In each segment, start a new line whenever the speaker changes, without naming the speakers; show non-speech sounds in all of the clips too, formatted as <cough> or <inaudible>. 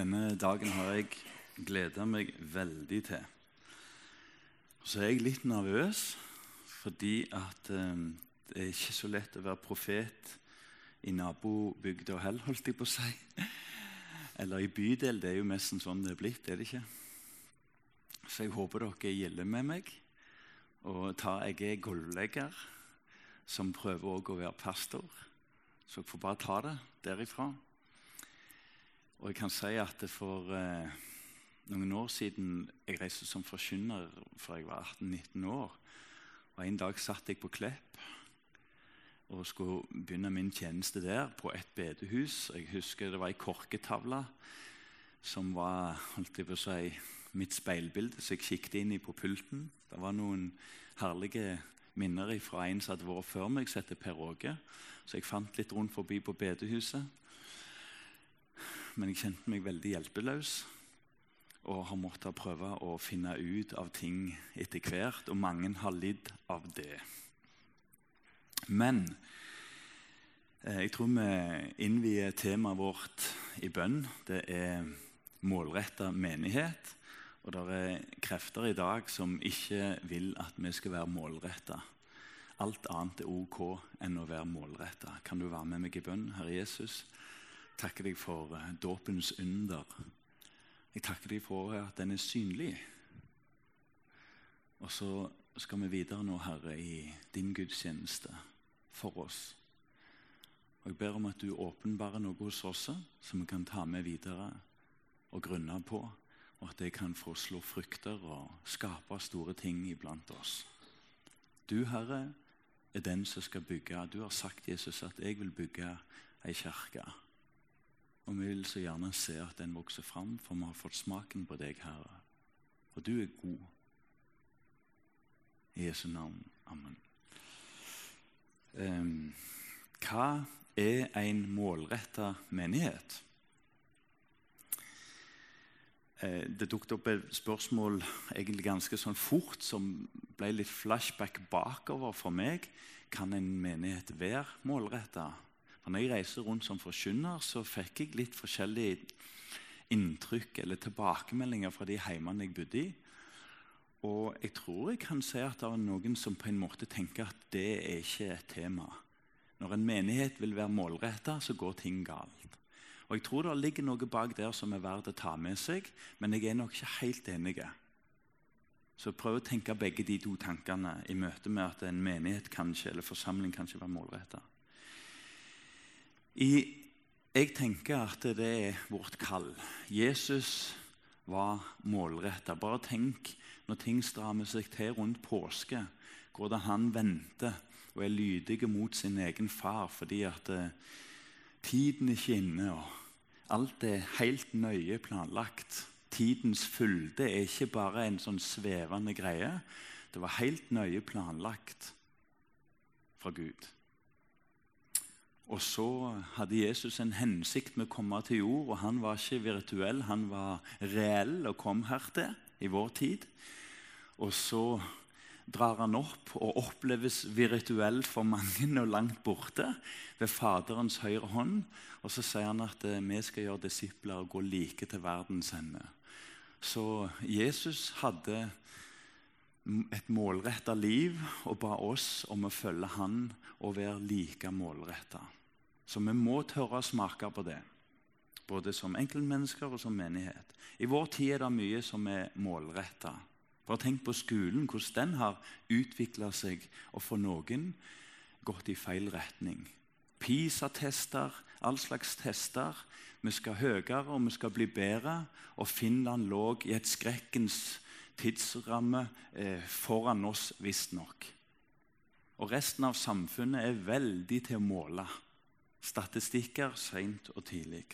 Denne dagen har jeg gleda meg veldig til. Så er jeg litt nervøs fordi at eh, det er ikke så lett å være profet i nabobygda heller, holdt jeg på å si. Eller i bydel. Det er jo nesten sånn det er blitt, er det ikke? Så jeg håper dere gjelder med meg. Og tar, jeg er gulvlegger som prøver også å være pastor. Så jeg får bare ta det derifra. Og jeg kan si at for eh, noen år siden jeg reiste som forkynner fra jeg var 18-19 år. Og En dag satt jeg på Klepp og skulle begynne min tjeneste der, på et bedehus. Jeg husker det var ei korketavle som var holdt jeg på å si, mitt speilbilde, så jeg kikket inn i på pulten. Det var noen herlige minner fra en som hadde vært før meg, som heter Per Åge. Så jeg fant litt rundt forbi på bedehuset. Men jeg kjente meg veldig hjelpeløs og har måttet prøve å finne ut av ting etter hvert. Og mange har lidd av det. Men eh, jeg tror vi innvier temaet vårt i bønn. Det er målretta menighet. Og det er krefter i dag som ikke vil at vi skal være målretta. Alt annet er ok enn å være målretta. Kan du være med meg i bønn, Herre Jesus? Takker deg for uh, dåpens under. Jeg takker deg for at den er synlig. Og så skal vi videre nå, Herre, i din gudstjeneste for oss. Og Jeg ber om at du åpenbarer noe hos oss som vi kan ta med videre og grunne på, og at det kan få slå frukter og skape store ting iblant oss. Du, Herre, er den som skal bygge. Du har sagt, Jesus, at jeg vil bygge ei kirke. Og vi vil så gjerne se at den vokser fram, for vi har fått smaken på deg, Herre. Og du er god. I Jesu navn. Amen. Um, hva er en målretta menighet? Eh, det dukket opp et spørsmål egentlig ganske sånn fort som ble litt flashback bakover for meg. Kan en menighet være målretta? Når jeg reiser rundt som forkynner, så fikk jeg litt forskjellige inntrykk eller tilbakemeldinger fra de heimene jeg bodde i. Og jeg tror jeg kan si at det er noen som på en måte tenker at det er ikke et tema. Når en menighet vil være målretta, så går ting galt. Og Jeg tror det ligger noe bak der som er verdt å ta med seg, men jeg er nok ikke helt enig. Så prøv å tenke begge de to tankene i møte med at en menighet kanskje, eller forsamling kan ikke være målretta. I, jeg tenker at det er vårt kall. Jesus var målretta. Bare tenk når ting strammer seg til rundt påske, hvordan han venter og er lydig mot sin egen far fordi at uh, tiden er ikke inne. og Alt er helt nøye planlagt. Tidens fylde er ikke bare en sånn svevende greie. Det var helt nøye planlagt fra Gud. Og så hadde Jesus en hensikt med å komme til jord, og han var ikke virtuell, han var reell og kom hertil i vår tid. Og så drar han opp og oppleves virtuell for mange og langt borte ved Faderens høyre hånd. Og så sier han at eh, vi skal gjøre disipler og gå like til verdens ende. Så Jesus hadde et målretta liv og ba oss om å følge han og være like målretta. Så vi må tørre å smake på det, både som enkeltmennesker og som menighet. I vår tid er det mye som er målretta. Bare tenk på skolen, hvordan den har utvikla seg, og for noen gått i feil retning. PISA-tester, all slags tester. Vi skal høyere og vi skal bli bedre. Og Finland lå i et skrekkens tidsramme eh, foran oss, visstnok. Og resten av samfunnet er veldig til å måle statistikker seint og tidlig.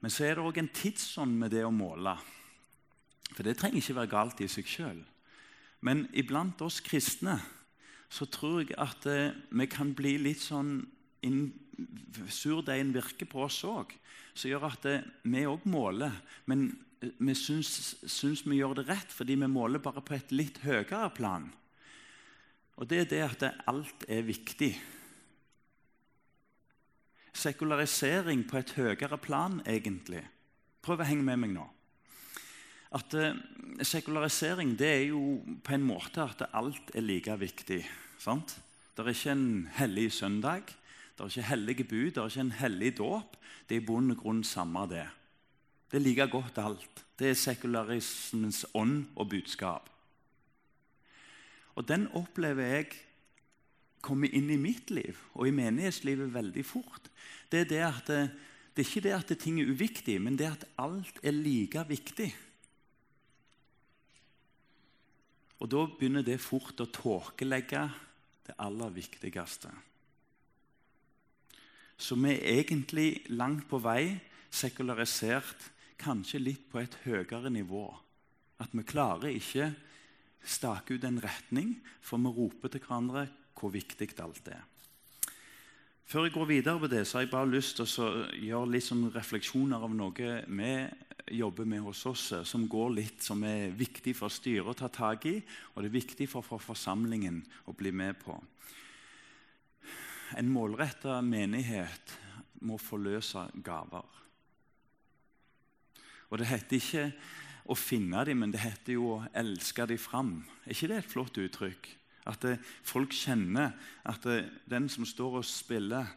Men så er det òg en tidsånd med det å måle. For det trenger ikke være galt i seg sjøl. Men iblant oss kristne så tror jeg at eh, vi kan bli litt sånn Surdeigen virker på oss òg, som gjør at eh, vi òg måler. Men eh, vi syns, syns, vi gjør det rett fordi vi måler bare på et litt høyere plan. Og det er det at alt er viktig. Sekularisering på et høyere plan, egentlig. Prøv å henge med meg nå. At eh, Sekularisering det er jo på en måte at alt er like viktig. sant? Det er ikke en hellig søndag, det er ikke hellige bud, det er ikke en hellig dåp. Det er i bunn og grunn samme det. Det er like godt alt. Det er sekularismens ånd og budskap. Og den opplever jeg kommer inn i mitt liv og i menighetslivet veldig fort. Det er, det, at det, det er ikke det at ting er uviktig, men det at alt er like viktig. Og Da begynner det fort å tåkelegge det aller viktigste. Så vi er egentlig langt på vei sekularisert, kanskje litt på et høyere nivå. At vi klarer ikke stake ut en retning, for vi roper til hverandre hvor viktig alt er. Før jeg går videre på det, så har jeg bare lyst til å gjøre litt sånn refleksjoner av noe vi jobber med hos oss, som går litt, som er viktig for styret å ta tak i, og det er viktig for, for forsamlingen å bli med på. En målretta menighet må forløse gaver. Og det heter ikke å finne dem, men det heter jo å elske dem fram. Er ikke det et flott uttrykk? At det, folk kjenner at det, den som står og spiller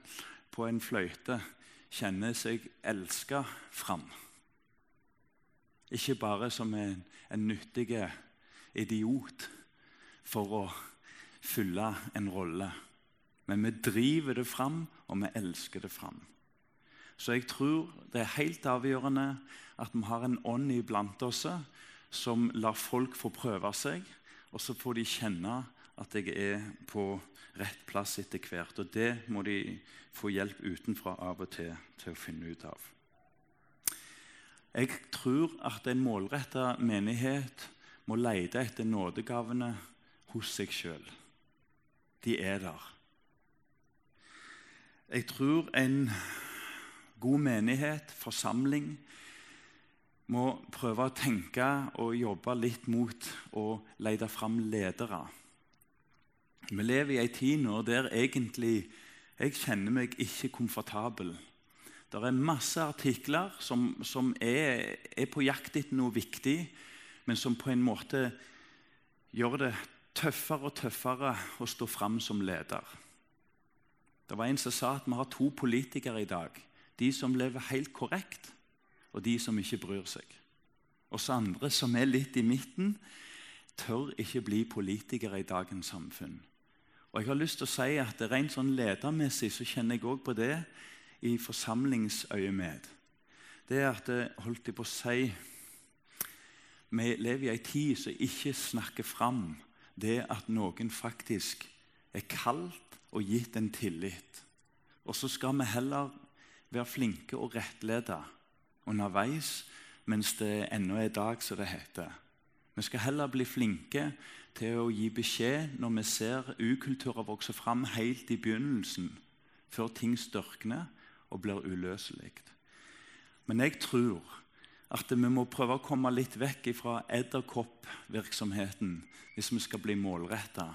på en fløyte, kjenner seg elska fram. Ikke bare som en, en nyttig idiot for å fylle en rolle. Men vi driver det fram, og vi elsker det fram. Så jeg tror det er helt avgjørende at vi har en ånd iblant oss som lar folk få prøve seg, og så får de kjenne at jeg er på rett plass etter hvert. Og det må de få hjelp utenfra av og til til å finne ut av. Jeg tror at en målretta menighet må lete etter nådegavene hos seg sjøl. De er der. Jeg tror en god menighet, forsamling, må prøve å tenke og jobbe litt mot å lete fram ledere. Vi lever i ei tid nå der egentlig jeg kjenner meg ikke komfortabel. Det er masse artikler som, som er, er, på jakt etter noe viktig, men som på en måte gjør det tøffere og tøffere å stå fram som leder. Det var en som sa at vi har to politikere i dag. De som lever helt korrekt, og de som ikke bryr seg. Oss andre som er litt i midten, tør ikke bli politikere i dagens samfunn. Og jeg har lyst til å si at Rent sånn ledermessig så kjenner jeg òg på det i forsamlingsøyemed. Det er at holdt jeg på å si Vi lever i ei tid som ikke snakker fram det at noen faktisk er kalt og gitt en tillit. Og så skal vi heller være flinke og rettlede underveis mens det ennå er dag, som det heter. Vi skal heller bli flinke til å gi beskjed når vi ser ukulturer vokse fram helt i begynnelsen, før ting størkner og blir uløselig. Men jeg tror at vi må prøve å komme litt vekk fra edderkoppvirksomheten hvis vi skal bli målretta.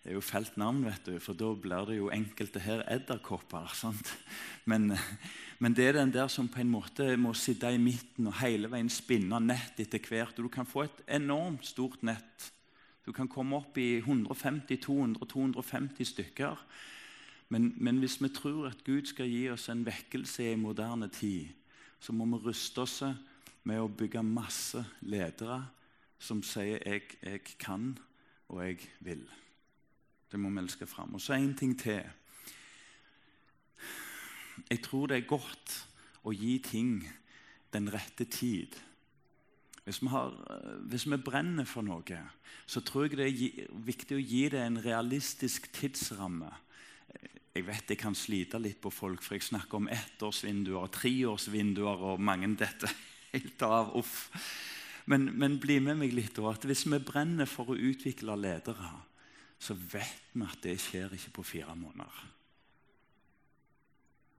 Det er jo felt navn, vet du, for da blir det jo enkelte her edderkopper. Men, men, det er den der som på en måte må sitte i midten og hele veien spinne nett etter hvert. Og du kan få et enormt stort nett. Du kan komme opp i 150-200-250 stykker. Men, men, hvis vi tror at Gud skal gi oss en vekkelse i moderne tid, så må vi ruste oss med å bygge masse ledere som sier 'jeg, jeg kan, og jeg vil'. Det må vi elske fram. Og så en ting til. Jeg tror det er godt å gi ting den rette tid. Hvis vi, har, hvis vi, brenner for noe, så tror jeg det er viktig å gi det en realistisk tidsramme. Jeg vet jeg kan slite litt på folk, for jeg snakker om ettårsvinduer treårsvinduer og mange dette <laughs> helt av. Uff. Men, men, bli med meg litt. at Hvis vi brenner for å utvikle ledere, så vet vi at det skjer ikke på fire måneder.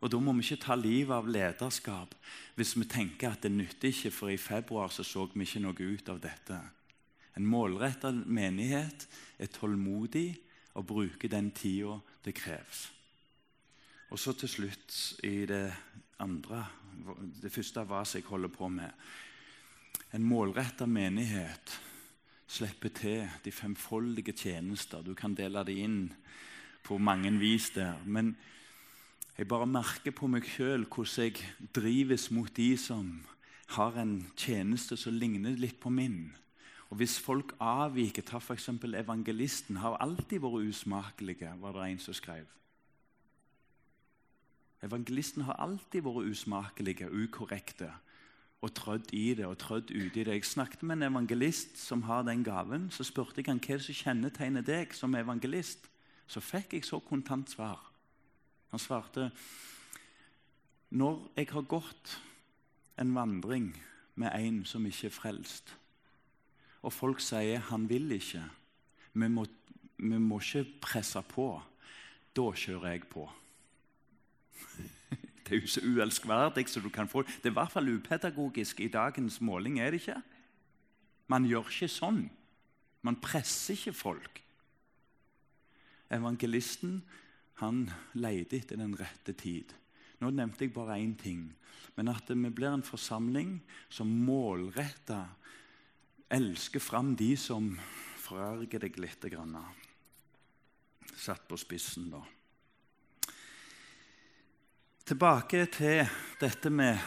Og Da må vi ikke ta livet av lederskap hvis vi tenker at det nytter ikke, for i februar så, så vi ikke noe ut av dette. En målretta menighet er tålmodig og bruker den tida det kreves. Og så til slutt i det andre, det første hva jeg holder på med. En målretta menighet slipper til de femfoldige tjenester. Du kan dele det inn på mange vis der. Men jeg bare merker på meg sjøl hvordan jeg drives mot de som har en tjeneste som ligner litt på min. Og Hvis folk avviker, ta f.eks. evangelisten, har alltid vært usmakelige, var det en som skrev. Evangelisten har alltid vært usmakelige, ukorrekte og trødd i det og trødd ut i det. Jeg snakket med en evangelist som har den gaven. Så spurte jeg han hva som kjennetegner deg som evangelist. Så fikk jeg så kontant svar. Han svarte når jeg har gått en vandring med en som ikke er frelst, og folk sier 'han vil ikke', vi må, vi må ikke presse på, da kjører jeg på. <laughs> Det er jo så uelskverdig som du kan få. Det er i hvert fall upedagogisk i dagens måling, er det ikke? Man gjør ikke sånn. Man presser ikke folk. Evangelisten han leide etter den rette tid. Nå nevnte jeg bare én ting. Men at vi blir en forsamling som målretta elsker fram de som forarger deg litt. Satt på spissen, da. Tilbake til dette med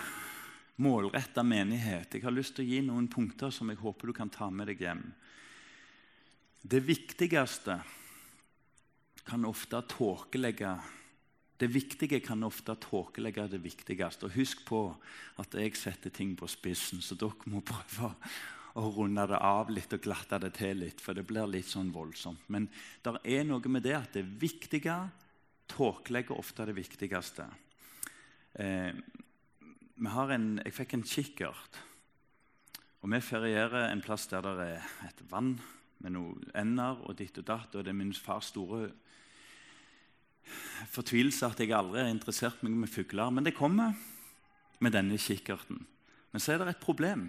målretta menighet. Jeg har lyst til å gi noen punkter som jeg håper du kan ta med deg hjem. Det viktigste kan ofte tåkelegge det viktige kan ofte tåkelegge det viktigste. Og husk på at jeg setter ting på spissen, så dere må <laughs> prøve å runde det av litt og glatte det til litt, for det blir litt sånn voldsomt. Men det er noe med det at det viktige tåkelegger ofte det viktigste. Eh, en, jeg fikk en kikkert, og vi ferierer en plass der det er et vann med noen ender og ditt og datt, og det er min fars store fortvilelse at jeg aldri har interessert meg med fugler. Men det kommer med denne kikkerten. Men så er det et problem,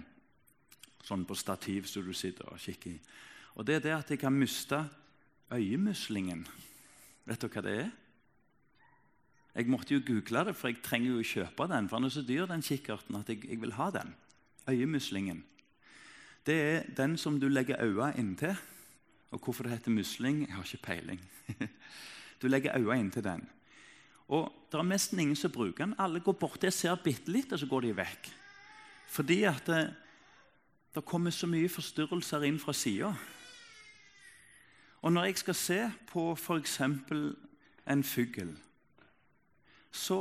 sånn på stativ som du sitter og kikker i. Og det er det at jeg kan miste øyemuslingen. Vet du hva det er? Jeg måtte jo google det, for jeg trenger jo å kjøpe den. For den er så dyr, den kikkerten, at jeg, jeg vil ha den. Øyemuslingen. Det er den som du legger øynene inntil. Og hvorfor det heter musling, jeg har ikke peiling. <laughs> Du legger øynene inntil den. Og Det er nesten ingen som bruker den. Alle går borti og ser bitte litt, og så går de vekk. Fordi at det, det kommer så mye forstyrrelser inn fra sida. Og når jeg skal se på f.eks. en fugl, så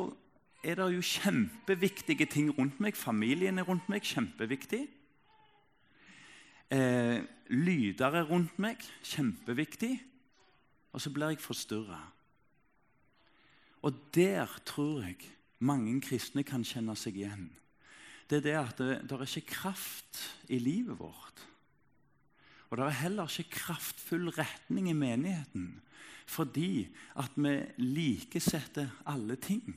er det jo kjempeviktige ting rundt meg. Familien er rundt meg, kjempeviktig. Eh, lyder er rundt meg, kjempeviktig og så blir jeg forstyrra. Og der tror jeg mange kristne kan kjenne seg igjen. Det er det at det, det er ikke kraft i livet vårt. Og det er heller ikke kraftfull retning i menigheten fordi at vi likesetter alle ting.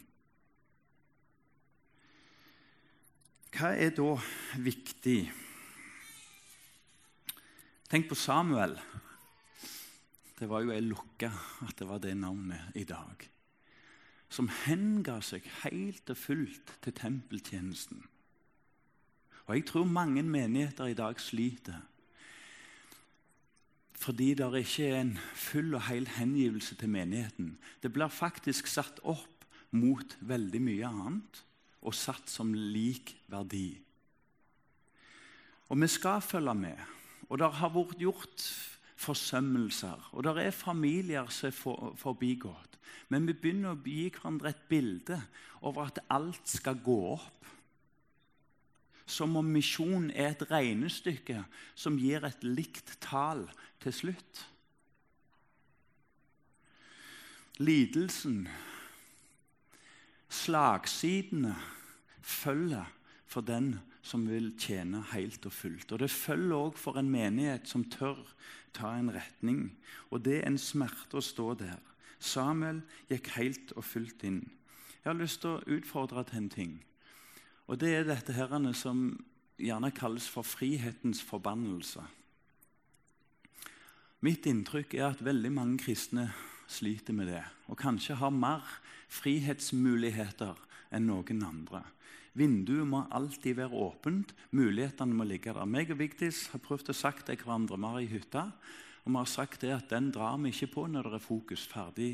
Hva er da viktig? Tenk på Samuel. Det var jo ei lukke at det var det navnet i dag. Som henga seg helt og fullt til tempeltjenesten. Og Jeg tror mange menigheter i dag sliter fordi det ikke er en full og hel hengivelse til menigheten. Det blir faktisk satt opp mot veldig mye annet og satt som lik verdi. Og vi skal følge med. Og det har vært gjort forsømmelser. Og det er familier som er for, forbigått. Men vi begynner å gi hverandre et bilde over at alt skal gå opp. Som om misjon er et regnestykke som gir et likt tall til slutt. Lidelsen, slagsidene, følger for den som vil tjene helt og fullt. Og Det følger òg for en menighet som tør ta en retning. Og det er en smerte å stå der. Samuel gikk helt og fullt inn. Jeg har lyst til å utfordre til en ting. Og Det er dette herrene som gjerne kalles for frihetens forbannelse. Mitt inntrykk er at veldig mange kristne sliter med det, og kanskje har mer frihetsmuligheter enn noen andre. Vinduet må alltid være åpent. Mulighetene må ligge der. Meg og Vigdis har prøvd å sagt til hverandre vi har i hytta, og vi har sagt det at den drar vi ikke på når det er fokus ferdig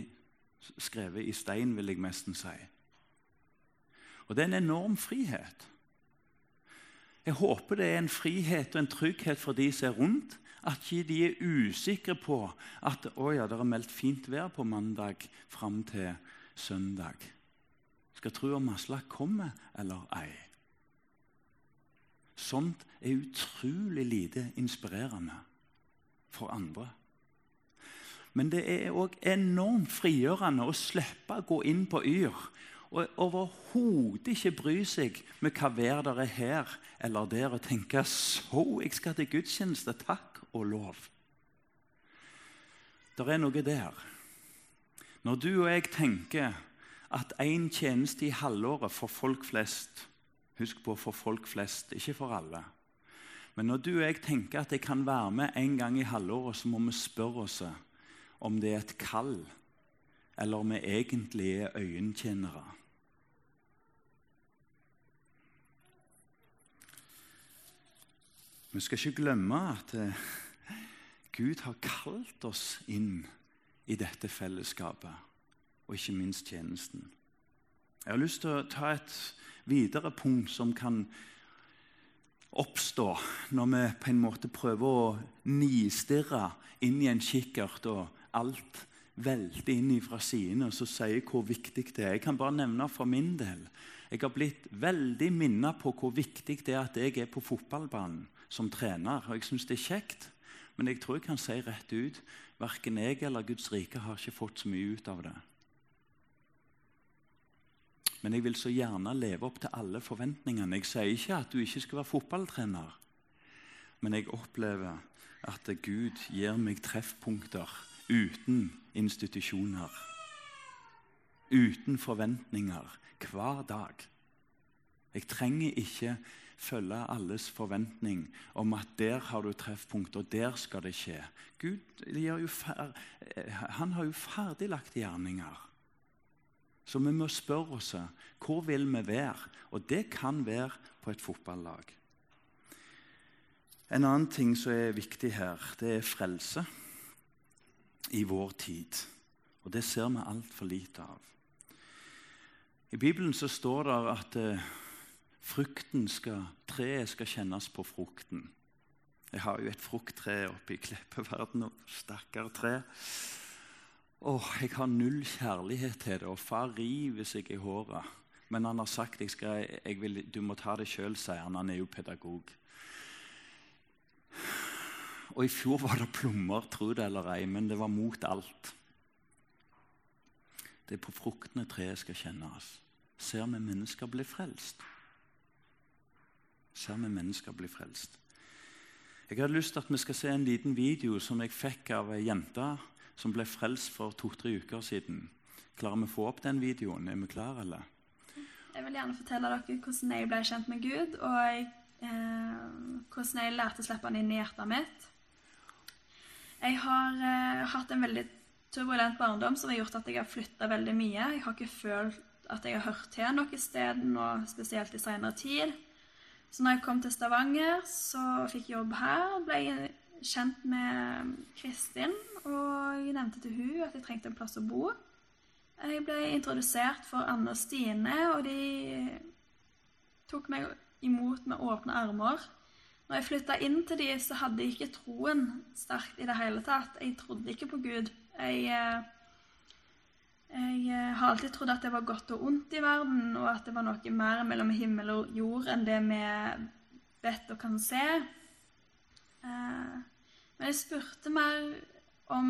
skrevet i stein, vil jeg nesten si. Og det er en enorm frihet. Jeg håper det er en frihet og en trygghet for de som er rundt, at ikke de er usikre på at å ja, det er meldt fint vær på mandag fram til søndag skal tro om Aslak kommer eller ei. Sånt er utrolig lite inspirerende for andre. Men det er òg enormt frigjørende å slippe å gå inn på Yr og overhodet ikke bry seg med hva vær det er her eller der, og tenke så jeg skal til gudstjeneste, takk og lov. Det er noe der. Når du og jeg tenker at én tjeneste i halvåret for folk flest Husk på for folk flest, ikke for alle. Men når du og jeg tenker at jeg kan være med en gang i halvåret, så må vi spørre oss om det er et kall, eller om vi egentlig er øyentjenere. Vi skal ikke glemme at eh, Gud har kalt oss inn i dette fellesskapet og ikke minst tjenesten. Jeg har lyst til å ta et videre punkt som kan oppstå når vi på en måte prøver å nistirre inn i en kikkert, og alt velter inn fra sidene og så sier hvor viktig det er. Jeg kan bare nevne for min del. Jeg har blitt veldig minnet på hvor viktig det er at jeg er på fotballbanen som trener. og Jeg syns det er kjekt, men jeg tror jeg kan si rett ut verken jeg eller Guds rike har ikke fått så mye ut av det. Men jeg vil så gjerne leve opp til alle forventningene. Jeg sier ikke at du ikke skal være fotballtrener, men jeg opplever at Gud gir meg treffpunkter uten institusjoner. Uten forventninger hver dag. Jeg trenger ikke følge alles forventning om at der har du treffpunkt, og der skal det skje. Gud han har jo ferdiglagte gjerninger. Så vi må spørre oss hvor vil vi være. Og det kan være på et fotballag. En annen ting som er viktig her, det er frelse i vår tid. Og det ser vi altfor lite av. I Bibelen så står det at eh, frukten skal, treet skal kjennes på frukten. Jeg har jo et frukttre oppe i Kleppeverden. Stakkar tre. Åh, jeg har null kjærlighet til det, og far river seg i håret. Men han har sagt jeg skal, jeg vil, du må ta det sjøl, sier han. Han er jo pedagog. Og I fjor var det plommer, tro det eller ei, men det var mot alt. Det er på fruktene treet skal kjennes. Ser vi mennesker bli frelst? Ser vi mennesker bli frelst? Jeg hadde lyst til at vi skal se en liten video som jeg fikk av ei jente som ble frelst for to-tre uker siden. Klarer vi å få opp den videoen? Er vi klare, eller?
Jeg vil gjerne fortelle dere hvordan jeg ble kjent med Gud, og eh, hvordan jeg lærte å slippe han inn i hjertet mitt. Jeg har eh, hatt en veldig turbulent barndom som har gjort at jeg har flytta veldig mye. Jeg har ikke følt at jeg har hørt til noe sted nå, spesielt i senere tid. Så når jeg kom til Stavanger, så fikk jeg jobb her. Ble kjent med Kristin, og jeg nevnte til hun at jeg trengte en plass å bo. Jeg ble introdusert for Anne og Stine, og de tok meg imot med åpne armer. Når jeg flytta inn til de, så hadde jeg ikke troen sterkt i det hele tatt. Jeg trodde ikke på Gud. Jeg, eh, jeg har alltid trodd at det var godt og ondt i verden, og at det var noe mer mellom himmel og jord enn det vi vet og kan se. Eh, men jeg spurte mer om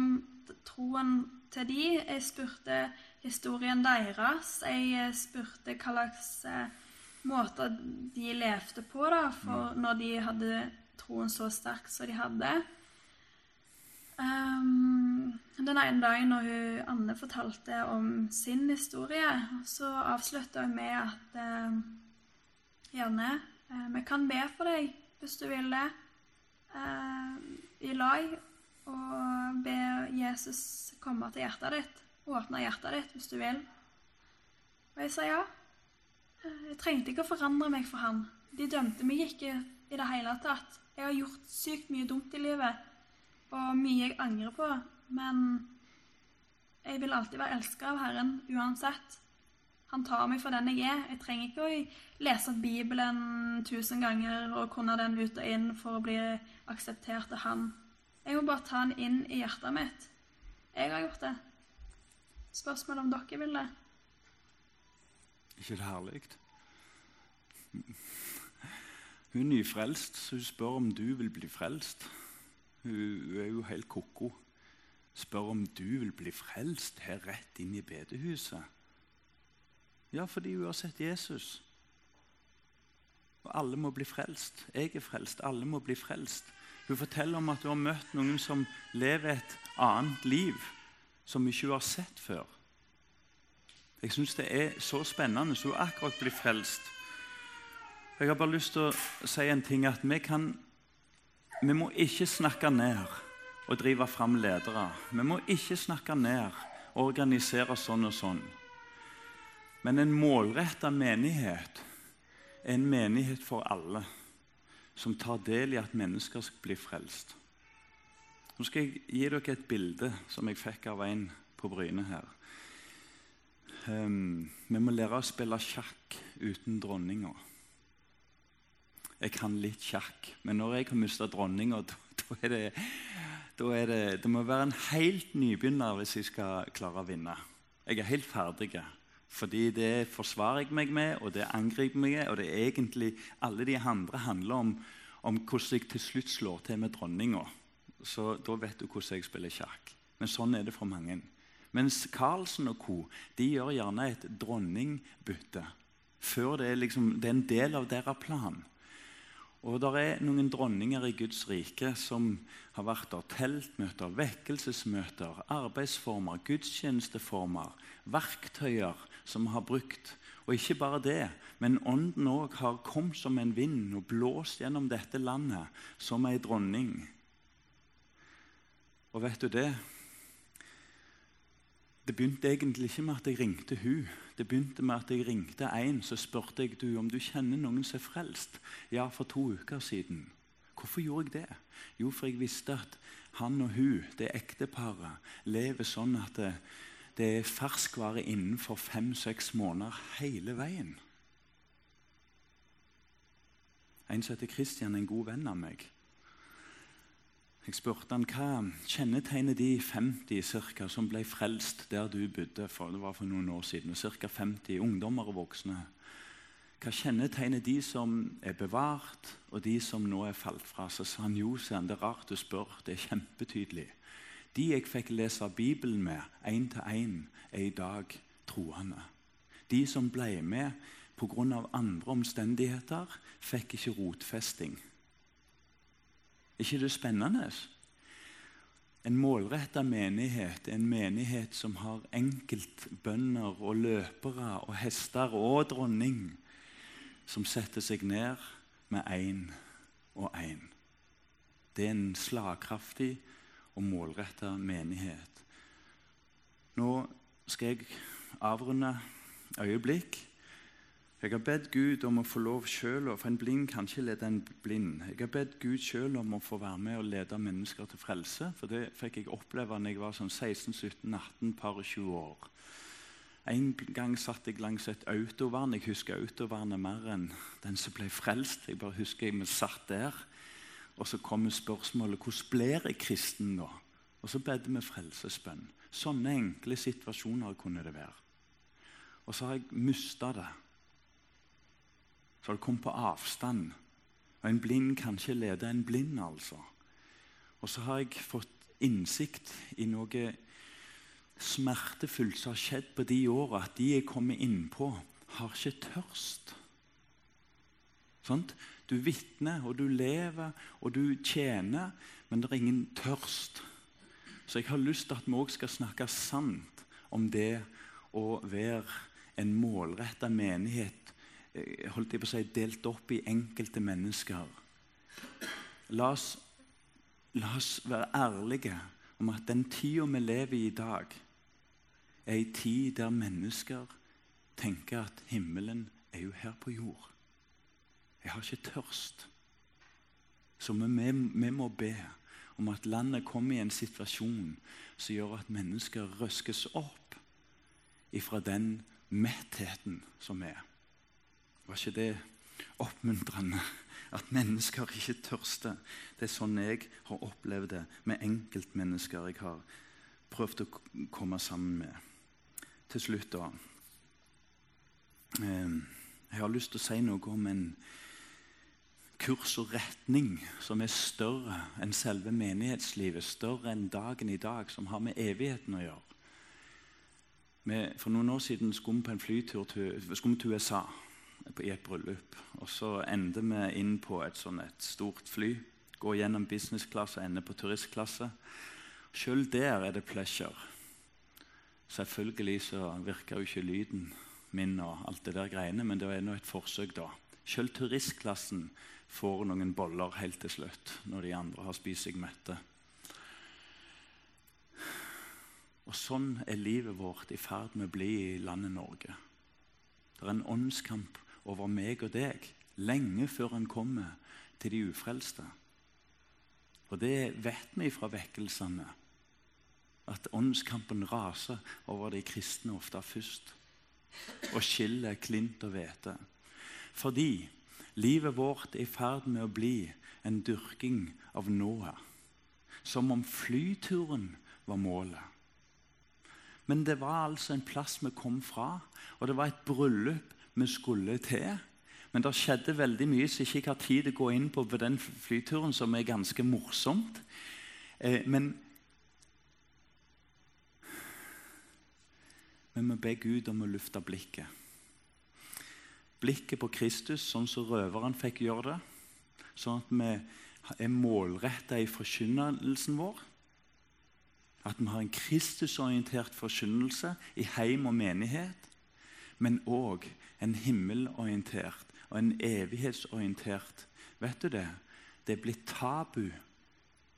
troen til de. Jeg spurte historien deres. Jeg spurte hva slags eh, måter de levde på da, for mm. når de hadde troen så sterk som de hadde. Um, den ene dagen når hun, Anne fortalte om sin historie, så avslutta hun med at uh, Janne, uh, vi kan be for deg hvis du vil det eh, i lag og be Jesus komme til hjertet ditt. åpne hjertet ditt hvis du vil. Og jeg sa ja. Jeg trengte ikke å forandre meg for han. De dømte meg ikke i det hele tatt. Jeg har gjort sykt mye dumt i livet, og mye jeg angrer på, men jeg vil alltid være elska av Herren uansett. Han tar meg for den jeg er. Jeg trenger ikke å lese Bibelen tusen ganger og kunne den ut og inn for å bli akseptert av han. Jeg må bare ta han inn i hjertet mitt. Jeg har gjort det. Spørsmålet om dere vil det?
ikke det herlig? Hun er nyfrelst, så hun spør om du vil bli frelst. Hun er jo helt ko-ko. Spør om du vil bli frelst her rett inn i bedehuset. Ja, fordi hun har sett Jesus. Og alle må bli frelst. Jeg er frelst. Alle må bli frelst. Hun forteller om at hun har møtt noen som lever et annet liv, som ikke hun har sett før. Jeg syns det er så spennende. Så hun akkurat blir frelst. Jeg har bare lyst til å si en ting at vi kan Vi må ikke snakke ned og drive fram ledere. Vi må ikke snakke ned og organisere sånn og sånn. Men en målretta menighet er en menighet for alle som tar del i at mennesker skal bli frelst. Nå skal jeg gi dere et bilde som jeg fikk av en på Bryne her. Um, vi må lære å spille sjakk uten dronninga. Jeg kan litt sjakk, men når jeg har mista dronninga, da er det da er det, det må være en helt nybegynner hvis jeg skal klare å vinne. Jeg er helt ferdig. Fordi det forsvarer jeg meg med, og det angriper meg og det er egentlig alle de andre handler om, om hvordan jeg til slutt slår til med dronninga. Så da vet du hvordan jeg spiller sjakk. Men sånn er det for mange. Mens Carlsen og co. de gjør gjerne et dronningbytte før det er, liksom, det er en del av deres plan. Og det er noen dronninger i Guds rike som har vært der. Teltmøter, vekkelsesmøter, arbeidsformer, gudstjenesteformer, verktøyer som har brukt. Og ikke bare det, men ånden òg har kommet som en vind og blåst gjennom dette landet som ei dronning. Og vet du det? Det begynte egentlig ikke med at jeg ringte hun. Det begynte med at jeg ringte en, så spurte jeg du om du kjenner noen som er frelst. Ja, for to uker siden. Hvorfor gjorde jeg det? Jo, for jeg visste at han og hun, det ekteparet, lever sånn at det, det er ferskvare innenfor fem-seks måneder hele veien. En som heter Kristian, en god venn av meg. Jeg spurte han, hva kjennetegner de 50 cirka, som ble frelst der du bodde for, det var for noen år siden. Ca. 50 ungdommer og voksne. Hva kjennetegner de som er bevart, og de som nå er falt fra? Så sa han jo, det er rart du spør, det er kjempetydelig. De jeg fikk lese Bibelen med én til én, er i dag troende. De som ble med pga. andre omstendigheter, fikk ikke rotfesting ikke det spennende? En målretta menighet, en menighet som har enkeltbønder og løpere og hester og dronning, som setter seg ned med én og én. Det er en slagkraftig og målretta menighet. Nå skal jeg avrunde øyeblikk jeg har bedt Gud om å få lov selv, For en blind kan ikke lede en blind. Jeg har bedt Gud selv om å få være med og lede mennesker til frelse. For det fikk jeg oppleve da jeg var sånn 16-17-18, par og 20 år. En gang satt jeg langs et autovern. Jeg husker autovernet mer enn den som ble frelst. Jeg bare husker jeg vi satt der. Og så kommer spørsmålet hvordan blir jeg kristen da? Og så bedde vi frelsesbønn. Sånne enkle situasjoner kunne det være. Og så har jeg mista det så det kommet på avstand. Og En blind kan ikke lede en blind, altså. Og så har jeg fått innsikt i noe smertefullt som har skjedd på de åra, at de jeg kommer innpå, har ikke tørst. Sånt? Du vitner, og du lever, og du tjener, men det er ingen tørst. Så jeg har lyst til at vi òg skal snakke sant om det å være en målretta menighet Eh, holdt jeg på å si, delt opp i enkelte mennesker. La oss, la oss være ærlige om at den tida vi lever i i dag, er ei tid der mennesker tenker at himmelen er jo her på jord. Jeg har ikke tørst. Så vi, vi må be om at landet kommer i en situasjon som gjør at mennesker røskes opp ifra den mettheten som er. Var ikke det oppmuntrende? At mennesker ikke tørster. Det er sånn jeg har opplevd det med enkeltmennesker jeg har prøvd å komme sammen med. Til slutt, da. Ehm, jeg har lyst til å si noe om en kurs og retning som er større enn selve menighetslivet, større enn dagen i dag, som har med evigheten å gjøre. for noen år siden skulle vi på en flytur til, til USA i et bryllup. og Så ender vi inn på et, sånn et stort fly. Går gjennom businessklasse og ender på turistklasse. Selv der er det pleasure. Selvfølgelig så virker jo ikke lyden min og alt det der greiene, men det er nå et forsøk, da. Selv turistklassen får noen boller helt til slutt, når de andre har spist seg mette. Og Sånn er livet vårt i ferd med å bli i landet Norge. Det er en åndskamp over meg og deg lenge før han kommer til de ufrelste. Og det vet vi fra vekkelsene, at åndskampen raser over de kristne ofte først og skiller klint og hvete. Fordi livet vårt er i ferd med å bli en dyrking av nået. Som om flyturen var målet. Men det var altså en plass vi kom fra, og det var et bryllup vi skulle til. Men det skjedde veldig mye som jeg ikke har tid til å gå inn på på den flyturen, som er ganske morsomt. Eh, men vi må be Gud om å lufte blikket. Blikket på Kristus, sånn som røveren fikk gjøre det. Sånn at vi er målretta i forkynnelsen vår. At vi har en Kristusorientert forkynnelse i heim og menighet men òg en himmelorientert og en evighetsorientert. Vet du det? Det er blitt tabu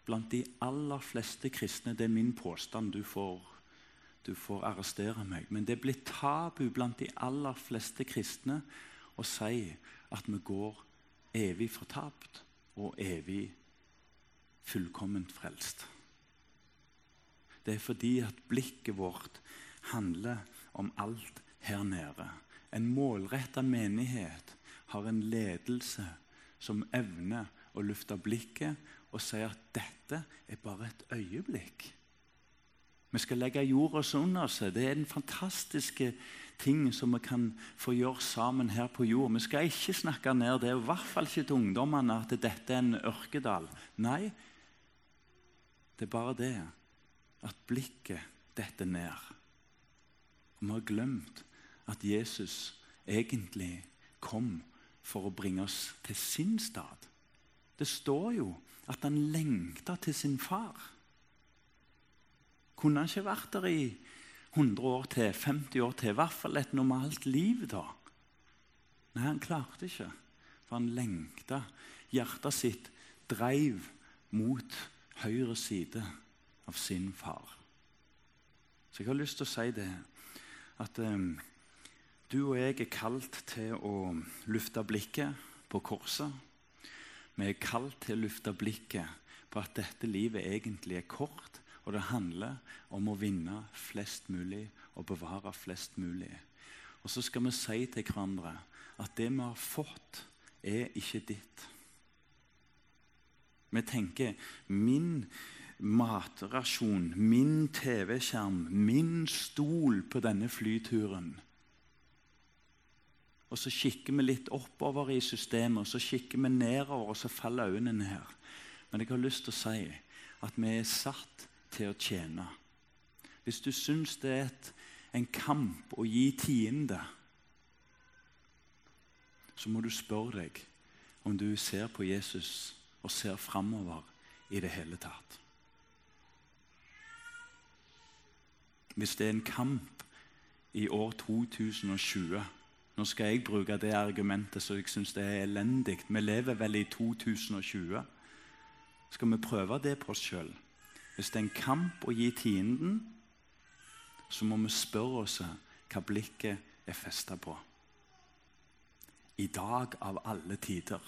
blant de aller fleste kristne. Det er min påstand. Du får, du får arrestere meg. Men det er blitt tabu blant de aller fleste kristne å si at vi går evig fortapt og evig fullkomment frelst. Det er fordi at blikket vårt handler om alt her nede. En målretta menighet har en ledelse som evner å lufte blikket og si at dette er bare et øyeblikk. Vi skal legge jorda under oss. Det er den fantastiske ting som vi kan få gjøre sammen her på jord. Vi skal ikke snakke ned det, i hvert fall ikke til ungdommene, at dette er en ørkedal. Nei, det er bare det at blikket detter ned. Og vi har glemt at Jesus egentlig kom for å bringe oss til sin stad. Det står jo at han lengta til sin far. Kunne han ikke vært der i 100 år til, 50 år til, i hvert fall et normalt liv da? Nei, han klarte ikke, for han lengta. Hjertet sitt dreiv mot høyre side av sin far. Så jeg har lyst til å si det at um, du og jeg er kalt til å lufte blikket på korset. Vi er kalt til å lufte blikket på at dette livet egentlig er kort, og det handler om å vinne flest mulig og bevare flest mulig. Og så skal vi si til hverandre at det vi har fått, er ikke ditt. Vi tenker min matrasjon, min TV-skjerm, min stol på denne flyturen og så kikker vi litt oppover i systemet, og så kikker vi nedover, og så faller øynene her. Men jeg har lyst til å si at vi er satt til å tjene. Hvis du syns det er et, en kamp å gi tiende, så må du spørre deg om du ser på Jesus og ser framover i det hele tatt. Hvis det er en kamp i år 2020 nå skal jeg bruke det argumentet så jeg syns er elendig. Vi lever vel i 2020. Skal vi prøve det på oss sjøl? Hvis det er en kamp å gi tienden, så må vi spørre oss hva blikket er festa på. I dag av alle tider.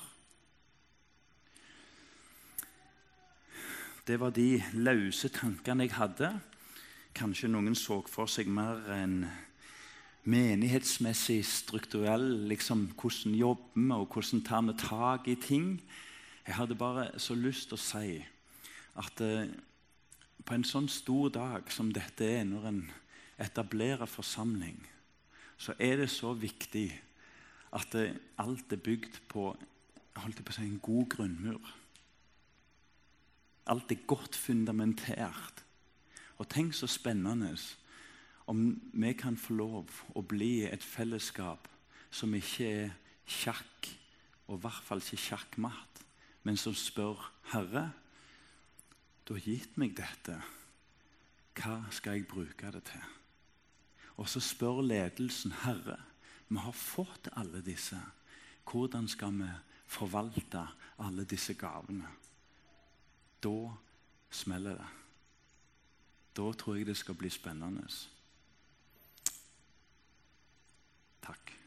Det var de løse tankene jeg hadde. Kanskje noen så for seg mer en menighetsmessig, strukturell liksom, Hvordan jobber vi, og hvordan tar vi tak i ting? Jeg hadde bare så lyst til å si at eh, på en sånn stor dag som dette er, når en etablerer forsamling, så er det så viktig at det, alt er bygd på, på si, en god grunnmur. Alt er godt fundamentert. Og tenk så spennende om vi kan få lov å bli et fellesskap som ikke er sjakk, og i hvert fall ikke sjakkmatt, men som spør Herre, du har gitt meg dette. Hva skal jeg bruke det til? Og så spør ledelsen, Herre, vi har fått alle disse. Hvordan skal vi forvalte alle disse gavene? Da smeller det. Da tror jeg det skal bli spennende. Takk.